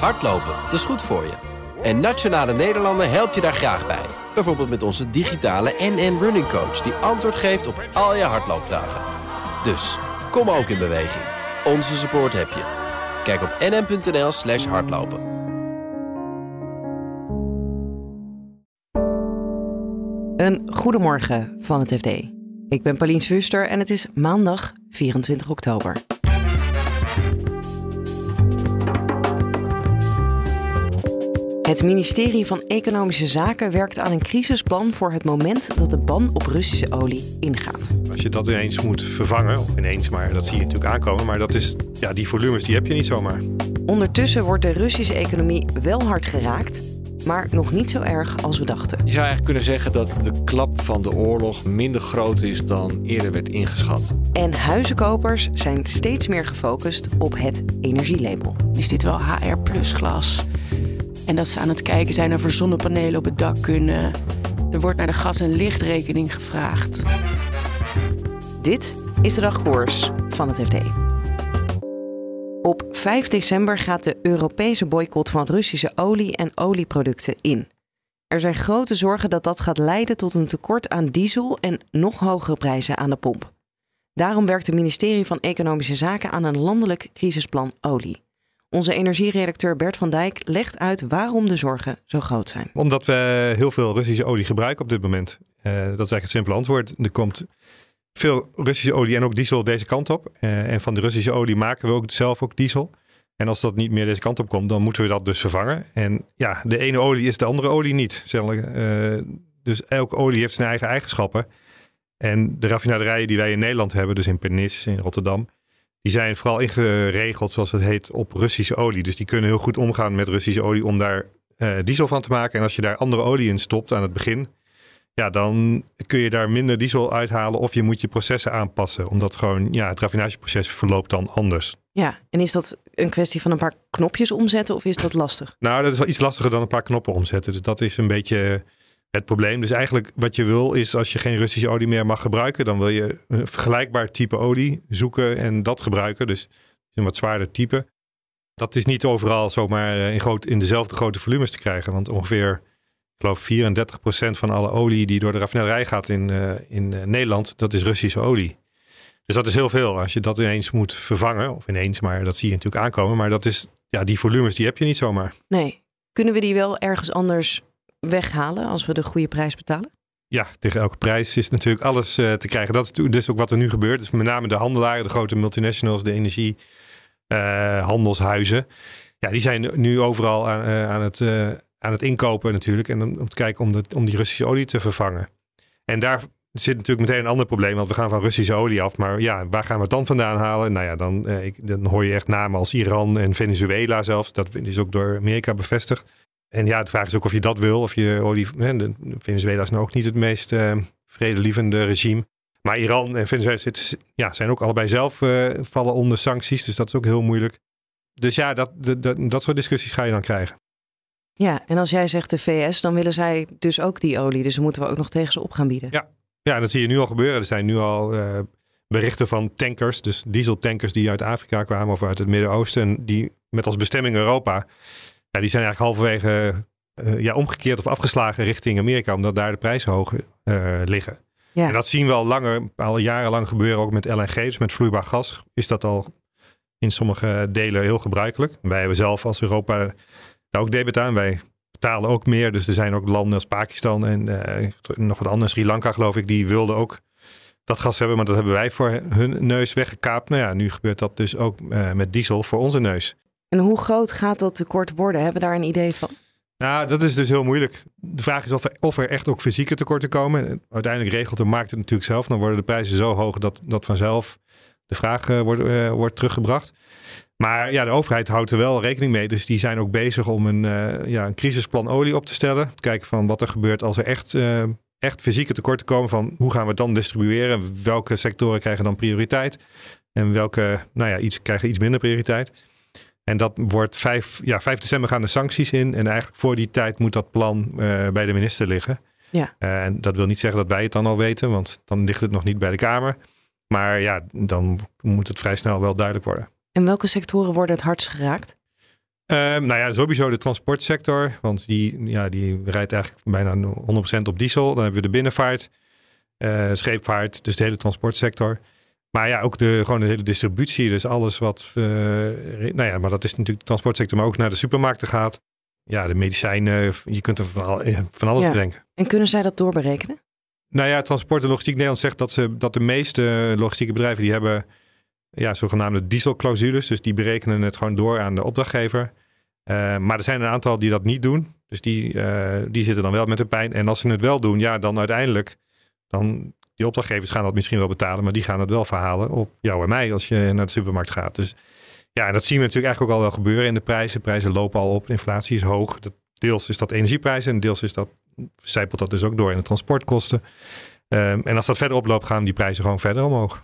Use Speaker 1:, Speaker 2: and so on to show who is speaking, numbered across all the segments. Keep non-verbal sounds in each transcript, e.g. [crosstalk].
Speaker 1: Hardlopen, dat is goed voor je. En Nationale Nederlanden helpt je daar graag bij. Bijvoorbeeld met onze digitale NN Running Coach... die antwoord geeft op al je hardloopvragen. Dus, kom ook in beweging. Onze support heb je. Kijk op nn.nl slash hardlopen.
Speaker 2: Een goedemorgen van het FD. Ik ben Paulien Swuster en het is maandag 24 oktober. Het ministerie van Economische Zaken werkt aan een crisisplan voor het moment dat de ban op Russische olie ingaat.
Speaker 3: Als je dat ineens moet vervangen, of ineens, maar dat zie je natuurlijk aankomen, maar dat is, ja, die volumes die heb je niet zomaar.
Speaker 2: Ondertussen wordt de Russische economie wel hard geraakt, maar nog niet zo erg als we dachten.
Speaker 4: Je zou eigenlijk kunnen zeggen dat de klap van de oorlog minder groot is dan eerder werd ingeschat.
Speaker 2: En huizenkopers zijn steeds meer gefocust op het energielabel.
Speaker 5: Is dit wel HR plus glas? En dat ze aan het kijken zijn of er zonnepanelen op het dak kunnen. Er wordt naar de gas- en lichtrekening gevraagd.
Speaker 2: Dit is de dagkoers van het FD. Op 5 december gaat de Europese boycott van Russische olie en olieproducten in. Er zijn grote zorgen dat dat gaat leiden tot een tekort aan diesel en nog hogere prijzen aan de pomp. Daarom werkt het ministerie van Economische Zaken aan een landelijk crisisplan olie. Onze energieredacteur Bert van Dijk legt uit waarom de zorgen zo groot zijn.
Speaker 3: Omdat we heel veel Russische olie gebruiken op dit moment. Uh, dat is eigenlijk het simpele antwoord. Er komt veel Russische olie en ook diesel deze kant op. Uh, en van de Russische olie maken we ook zelf ook diesel. En als dat niet meer deze kant op komt, dan moeten we dat dus vervangen. En ja, de ene olie is de andere olie niet. Uh, dus elke olie heeft zijn eigen eigenschappen. En de raffinaderijen die wij in Nederland hebben, dus in Pernis, in Rotterdam, die zijn vooral ingeregeld, zoals het heet, op Russische olie. Dus die kunnen heel goed omgaan met Russische olie om daar uh, diesel van te maken. En als je daar andere olie in stopt aan het begin, ja, dan kun je daar minder diesel uithalen of je moet je processen aanpassen. Omdat gewoon, ja, het raffinageproces verloopt dan anders.
Speaker 2: Ja, en is dat een kwestie van een paar knopjes omzetten of is dat lastig?
Speaker 3: Nou, dat is wel iets lastiger dan een paar knoppen omzetten. Dus dat is een beetje het probleem. Dus eigenlijk wat je wil is als je geen Russische olie meer mag gebruiken, dan wil je een vergelijkbaar type olie zoeken en dat gebruiken. Dus een wat zwaarder type. Dat is niet overal zomaar in, groot, in dezelfde grote volumes te krijgen. Want ongeveer, ik geloof 34% van alle olie die door de raffinaderij gaat in, uh, in uh, Nederland, dat is Russische olie. Dus dat is heel veel. Als je dat ineens moet vervangen, of ineens, maar dat zie je natuurlijk aankomen. Maar dat is, ja, die volumes die heb je niet zomaar.
Speaker 2: Nee. Kunnen we die wel ergens anders weghalen als we de goede prijs betalen?
Speaker 3: Ja, tegen elke prijs is natuurlijk alles uh, te krijgen. Dat is dus ook wat er nu gebeurt. Dus met name de handelaren, de grote multinationals, de energiehandelshuizen. Uh, ja, die zijn nu overal aan, uh, aan, het, aan het inkopen natuurlijk. En om, om te kijken om, de, om die Russische olie te vervangen. En daar zit natuurlijk meteen een ander probleem. Want we gaan van Russische olie af. Maar ja, waar gaan we het dan vandaan halen? Nou ja, dan, ik, dan hoor je echt namen als Iran en Venezuela zelfs. Dat is ook door Amerika bevestigd. En ja, de vraag is ook of je dat wil. Of je olie. Hè, de, Venezuela is nou ook niet het meest uh, vredelievende regime. Maar Iran en Venezuela ja, zijn ook allebei zelf uh, vallen onder sancties. Dus dat is ook heel moeilijk. Dus ja, dat, dat, dat soort discussies ga je dan krijgen.
Speaker 2: Ja, en als jij zegt de VS, dan willen zij dus ook die olie. Dus moeten we ook nog tegen ze op gaan bieden.
Speaker 3: Ja, ja dat zie je nu al gebeuren. Er zijn nu al uh, berichten van tankers, dus dieseltankers die uit Afrika kwamen of uit het Midden-Oosten. Die met als bestemming Europa ja, die zijn eigenlijk halverwege uh, ja, omgekeerd of afgeslagen richting Amerika, omdat daar de prijzen hoog uh, liggen. Ja. En dat zien we al langer, al jarenlang gebeuren, ook met LNG, dus met vloeibaar gas, is dat al in sommige delen heel gebruikelijk. Wij hebben zelf als Europa daar ook debet aan. Wij betalen ook meer, dus er zijn ook landen als Pakistan en uh, nog wat anders, Sri Lanka geloof ik, die wilden ook dat gas hebben, maar dat hebben wij voor hun neus weggekaapt. Nou ja, nu gebeurt dat dus ook met diesel voor onze neus.
Speaker 2: En hoe groot gaat dat tekort worden? Hebben we daar een idee van?
Speaker 3: Nou, dat is dus heel moeilijk. De vraag is of er, of er echt ook fysieke tekorten komen. Uiteindelijk regelt de markt het natuurlijk zelf. Dan worden de prijzen zo hoog dat, dat vanzelf de vraag uh, wordt, uh, wordt teruggebracht. Maar ja, de overheid houdt er wel rekening mee. Dus die zijn ook bezig om een, uh, ja, een crisisplan olie op te stellen. Kijken van wat er gebeurt als er echt, echt fysieke tekorten komen. Van hoe gaan we dan distribueren? Welke sectoren krijgen dan prioriteit? En welke nou ja, iets, krijgen iets minder prioriteit? En dat wordt 5, ja, 5 december gaan de sancties in. En eigenlijk voor die tijd moet dat plan uh, bij de minister liggen.
Speaker 2: Ja.
Speaker 3: Uh, en dat wil niet zeggen dat wij het dan al weten, want dan ligt het nog niet bij de Kamer. Maar ja, dan moet het vrij snel wel duidelijk worden.
Speaker 2: En welke sectoren worden het hardst geraakt?
Speaker 3: Um, nou ja, sowieso de transportsector, want die, ja, die rijdt eigenlijk bijna 100% op diesel. Dan hebben we de binnenvaart, uh, scheepvaart, dus de hele transportsector. Maar ja, ook de, gewoon de hele distributie, dus alles wat, uh, nou ja, maar dat is natuurlijk de transportsector, maar ook naar de supermarkten gaat. Ja, de medicijnen, je kunt er van, van alles ja. bedenken.
Speaker 2: En kunnen zij dat doorberekenen?
Speaker 3: Nou ja, Transport en Logistiek Nederland zegt dat, ze, dat de meeste logistieke bedrijven die hebben ja, zogenaamde dieselclausules. Dus die berekenen het gewoon door aan de opdrachtgever. Uh, maar er zijn een aantal die dat niet doen. Dus die, uh, die zitten dan wel met de pijn. En als ze het wel doen, ja, dan uiteindelijk, dan die opdrachtgevers gaan dat misschien wel betalen, maar die gaan het wel verhalen op jou en mij als je naar de supermarkt gaat. Dus ja, dat zien we natuurlijk eigenlijk ook al wel gebeuren in de prijzen. Prijzen lopen al op, inflatie is hoog. Deels is dat energieprijzen en deels is dat, zijpelt dat dus ook door in de transportkosten. Um, en als dat verder oploopt, gaan die prijzen gewoon verder omhoog.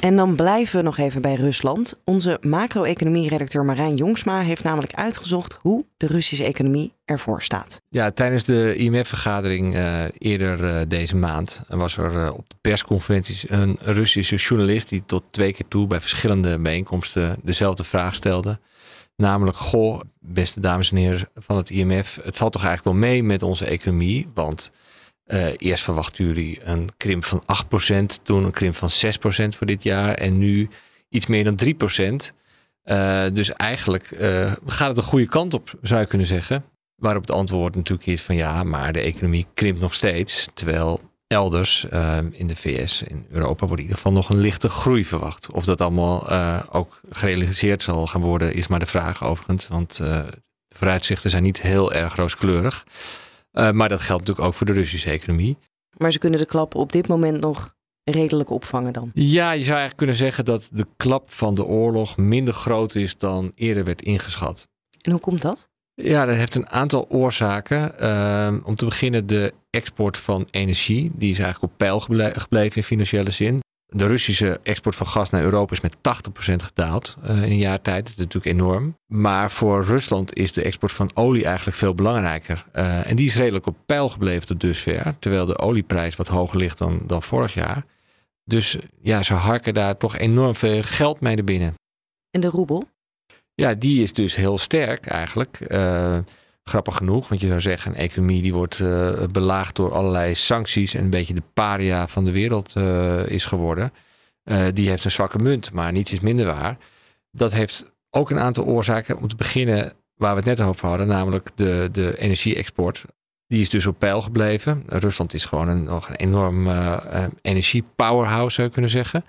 Speaker 2: En dan blijven we nog even bij Rusland. Onze macro-economie-redacteur Marijn Jongsma heeft namelijk uitgezocht hoe de Russische economie ervoor staat.
Speaker 4: Ja, tijdens de IMF-vergadering uh, eerder uh, deze maand was er uh, op de persconferenties een Russische journalist die tot twee keer toe bij verschillende bijeenkomsten dezelfde vraag stelde. Namelijk, goh, beste dames en heren van het IMF, het valt toch eigenlijk wel mee met onze economie, want uh, eerst verwachten jullie een krimp van 8%, toen een krimp van 6% voor dit jaar en nu iets meer dan 3%. Uh, dus eigenlijk uh, gaat het de goede kant op, zou je kunnen zeggen. Waarop het antwoord natuurlijk is van ja, maar de economie krimpt nog steeds. Terwijl elders in de VS, in Europa, wordt in ieder geval nog een lichte groei verwacht. Of dat allemaal ook gerealiseerd zal gaan worden, is maar de vraag overigens. Want de vooruitzichten zijn niet heel erg rooskleurig. Uh, maar dat geldt natuurlijk ook voor de Russische economie.
Speaker 2: Maar ze kunnen de klap op dit moment nog redelijk opvangen dan?
Speaker 4: Ja, je zou eigenlijk kunnen zeggen dat de klap van de oorlog minder groot is dan eerder werd ingeschat.
Speaker 2: En hoe komt dat?
Speaker 4: Ja, dat heeft een aantal oorzaken. Uh, om te beginnen de export van energie. Die is eigenlijk op peil gebleven in financiële zin. De Russische export van gas naar Europa is met 80% gedaald uh, in een jaar tijd. Dat is natuurlijk enorm. Maar voor Rusland is de export van olie eigenlijk veel belangrijker. Uh, en die is redelijk op peil gebleven tot dusver. Terwijl de olieprijs wat hoger ligt dan, dan vorig jaar. Dus ja, ze harken daar toch enorm veel geld mee naar binnen.
Speaker 2: En de roebel?
Speaker 4: Ja, die is dus heel sterk eigenlijk. Uh, Grappig genoeg, want je zou zeggen, een economie die wordt uh, belaagd door allerlei sancties en een beetje de paria van de wereld uh, is geworden. Uh, die heeft een zwakke munt, maar niets is minder waar. Dat heeft ook een aantal oorzaken. Om te beginnen waar we het net over hadden, namelijk de, de energie-export. Die is dus op peil gebleven. Rusland is gewoon een, nog een enorm energie-powerhouse, zou je kunnen zeggen.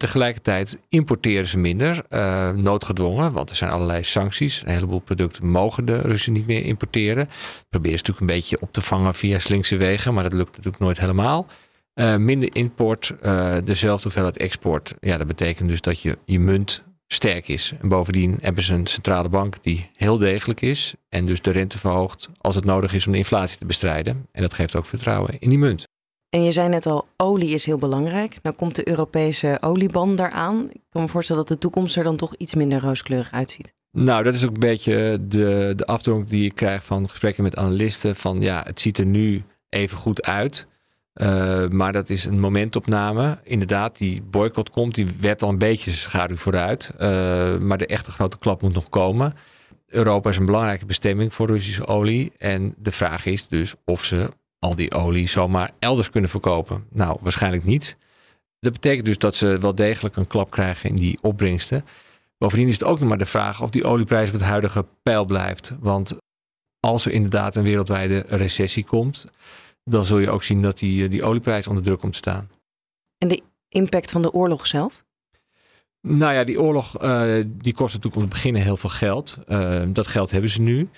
Speaker 4: Tegelijkertijd importeren ze minder, uh, noodgedwongen, want er zijn allerlei sancties. Een heleboel producten mogen de Russen niet meer importeren. Proberen ze natuurlijk een beetje op te vangen via slinkse wegen, maar dat lukt natuurlijk nooit helemaal. Uh, minder import, uh, dezelfde hoeveelheid export. Ja, dat betekent dus dat je, je munt sterk is. En bovendien hebben ze een centrale bank die heel degelijk is en dus de rente verhoogt als het nodig is om de inflatie te bestrijden. En dat geeft ook vertrouwen in die munt.
Speaker 2: En je zei net al, olie is heel belangrijk. Nou komt de Europese olieban daaraan. Ik kan me voorstellen dat de toekomst er dan toch iets minder rooskleurig uitziet.
Speaker 4: Nou, dat is ook een beetje de, de die ik krijg van gesprekken met analisten. Van ja, het ziet er nu even goed uit. Uh, maar dat is een momentopname. Inderdaad, die boycott komt. Die werd al een beetje schaduw vooruit. Uh, maar de echte grote klap moet nog komen. Europa is een belangrijke bestemming voor Russische olie. En de vraag is dus of ze al die olie zomaar elders kunnen verkopen? Nou, waarschijnlijk niet. Dat betekent dus dat ze wel degelijk een klap krijgen in die opbrengsten. Bovendien is het ook nog maar de vraag of die olieprijs op het huidige pijl blijft. Want als er inderdaad een wereldwijde recessie komt, dan zul je ook zien dat die, die olieprijs onder druk komt te staan.
Speaker 2: En de impact van de oorlog zelf?
Speaker 4: Nou ja, die oorlog uh, die kost natuurlijk om te beginnen heel veel geld. Uh, dat geld hebben ze nu.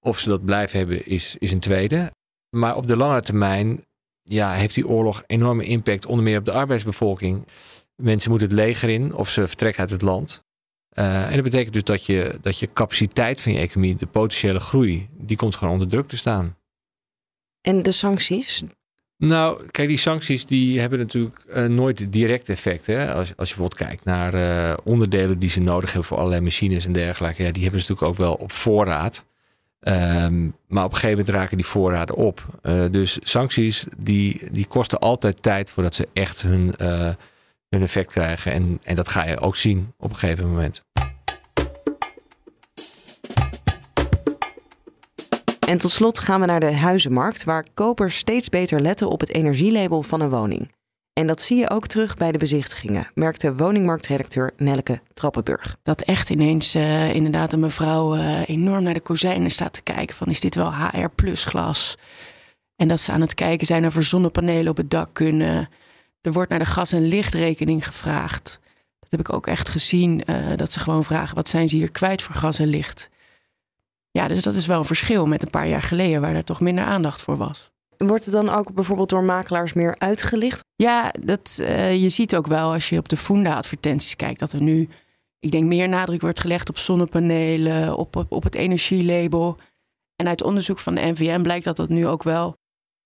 Speaker 4: Of ze dat blijven hebben is, is een tweede. Maar op de lange termijn ja, heeft die oorlog enorme impact, onder meer op de arbeidsbevolking. Mensen moeten het leger in of ze vertrekken uit het land. Uh, en dat betekent dus dat je, dat je capaciteit van je economie, de potentiële groei, die komt gewoon onder druk te staan.
Speaker 2: En de sancties?
Speaker 4: Nou, kijk, die sancties die hebben natuurlijk uh, nooit direct effect. Hè? Als, als je bijvoorbeeld kijkt naar uh, onderdelen die ze nodig hebben voor allerlei machines en dergelijke, ja, die hebben ze natuurlijk ook wel op voorraad. Ehm, maar op een gegeven moment raken die voorraden op. Eh, dus sancties die, die kosten altijd tijd voordat ze echt hun, eh, hun effect krijgen. En, en dat ga je ook zien op een gegeven moment.
Speaker 2: En tot slot gaan we naar de huizenmarkt, waar kopers steeds beter letten op het energielabel van een woning. En dat zie je ook terug bij de bezichtigingen, merkte woningmarktredacteur Nelke Trappenburg.
Speaker 5: Dat echt ineens uh, inderdaad een mevrouw uh, enorm naar de kozijnen staat te kijken van is dit wel HR plus glas? En dat ze aan het kijken zijn of er zonnepanelen op het dak kunnen. Er wordt naar de gas- en lichtrekening gevraagd. Dat heb ik ook echt gezien, uh, dat ze gewoon vragen wat zijn ze hier kwijt voor gas en licht? Ja, dus dat is wel een verschil met een paar jaar geleden waar er toch minder aandacht voor was.
Speaker 2: Wordt het dan ook bijvoorbeeld door makelaars meer uitgelicht?
Speaker 5: Ja, dat, uh, je ziet ook wel als je op de Funda-advertenties kijkt dat er nu, ik denk, meer nadruk wordt gelegd op zonnepanelen, op, op, op het energielabel. En uit onderzoek van de NVM blijkt dat dat nu ook wel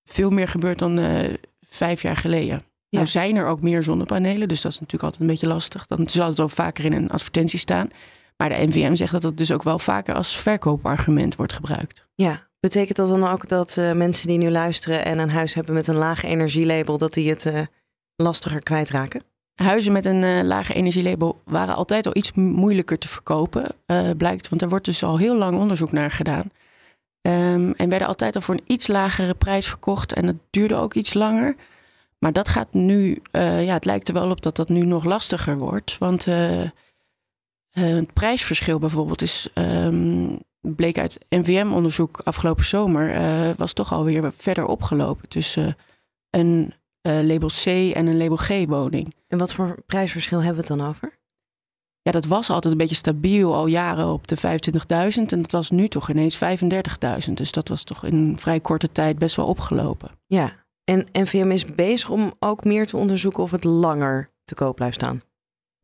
Speaker 5: veel meer gebeurt dan uh, vijf jaar geleden. Ja. Nou zijn er ook meer zonnepanelen, dus dat is natuurlijk altijd een beetje lastig. Dan zal het ook vaker in een advertentie staan. Maar de NVM zegt dat het dus ook wel vaker als verkoopargument wordt gebruikt.
Speaker 2: Ja, betekent dat dan ook dat uh, mensen die nu luisteren en een huis hebben met een laag energielabel, dat die het uh, lastiger kwijtraken?
Speaker 5: Huizen met een uh, lage energielabel waren altijd al iets moeilijker te verkopen, blijkt. Want er wordt dus al heel lang onderzoek naar gedaan. Um, en werden altijd al voor een iets lagere prijs verkocht. En het duurde ook iets langer. Maar dat gaat nu, ja, het lijkt er wel op dat dat nu nog lastiger wordt. Want het prijsverschil bijvoorbeeld is, um, bleek uit NVM-onderzoek afgelopen zomer, uh, was toch alweer verder opgelopen tussen een uh, label C en een label G-woning.
Speaker 2: En wat voor prijsverschil hebben we het dan over?
Speaker 5: Ja, dat was altijd een beetje stabiel al jaren op de 25.000 en dat was nu toch ineens 35.000. Dus dat was toch in een vrij korte tijd best wel opgelopen.
Speaker 2: Ja, en NVM is bezig om ook meer te onderzoeken of het langer te koop blijft staan.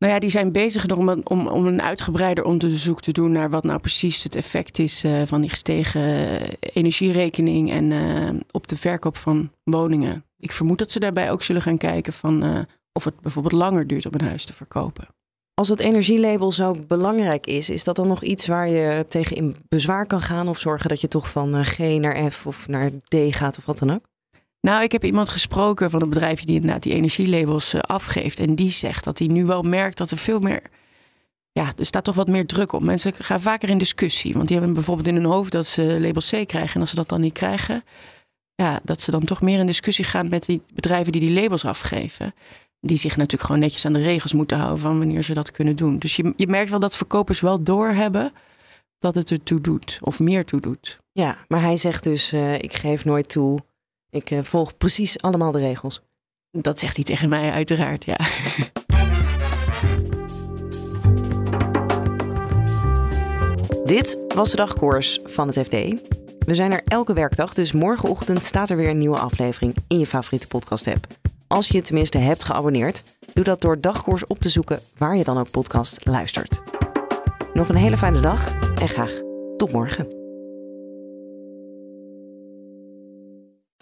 Speaker 5: Nou ja, die zijn bezig om, om, om een uitgebreider onderzoek te doen naar wat nou precies het effect is uh, van die gestegen energierekening en uh, op de verkoop van woningen. Ik vermoed dat ze daarbij ook zullen gaan kijken van of het bijvoorbeeld langer duurt om een huis te verkopen.
Speaker 2: Als het energielabel zo belangrijk is, is dat dan nog iets waar je tegen in bezwaar kan gaan of zorgen dat je toch van G naar F of naar D gaat of wat dan ook?
Speaker 5: Nou, ik heb iemand gesproken van een bedrijf die inderdaad die energielabels uh, afgeeft. En die zegt dat hij nu wel merkt dat er veel meer. Ja, er staat toch wat meer druk op. Mensen gaan vaker in discussie. Want die hebben bijvoorbeeld in hun hoofd dat ze label C krijgen. En als ze dat dan niet krijgen, ja, dat ze dan toch meer in discussie gaan met die bedrijven die die labels afgeven. Die zich natuurlijk gewoon netjes aan de regels moeten houden van wanneer ze dat kunnen doen. Dus je, je merkt wel dat verkopers wel doorhebben dat het er toe doet. Of meer toe doet.
Speaker 2: Ja, maar hij zegt dus: uh, ik geef nooit toe ik uh, volg precies allemaal de regels.
Speaker 5: Dat zegt hij tegen mij, uiteraard, ja. [laughs]
Speaker 2: Dit was de dagkoers van het FD. We zijn er elke werkdag, dus morgenochtend staat er weer een nieuwe aflevering in je favoriete podcast-app. Als je je tenminste hebt geabonneerd, doe dat door dagkoers op te zoeken waar je dan ook podcast luistert. Nog een hele fijne dag en graag tot morgen.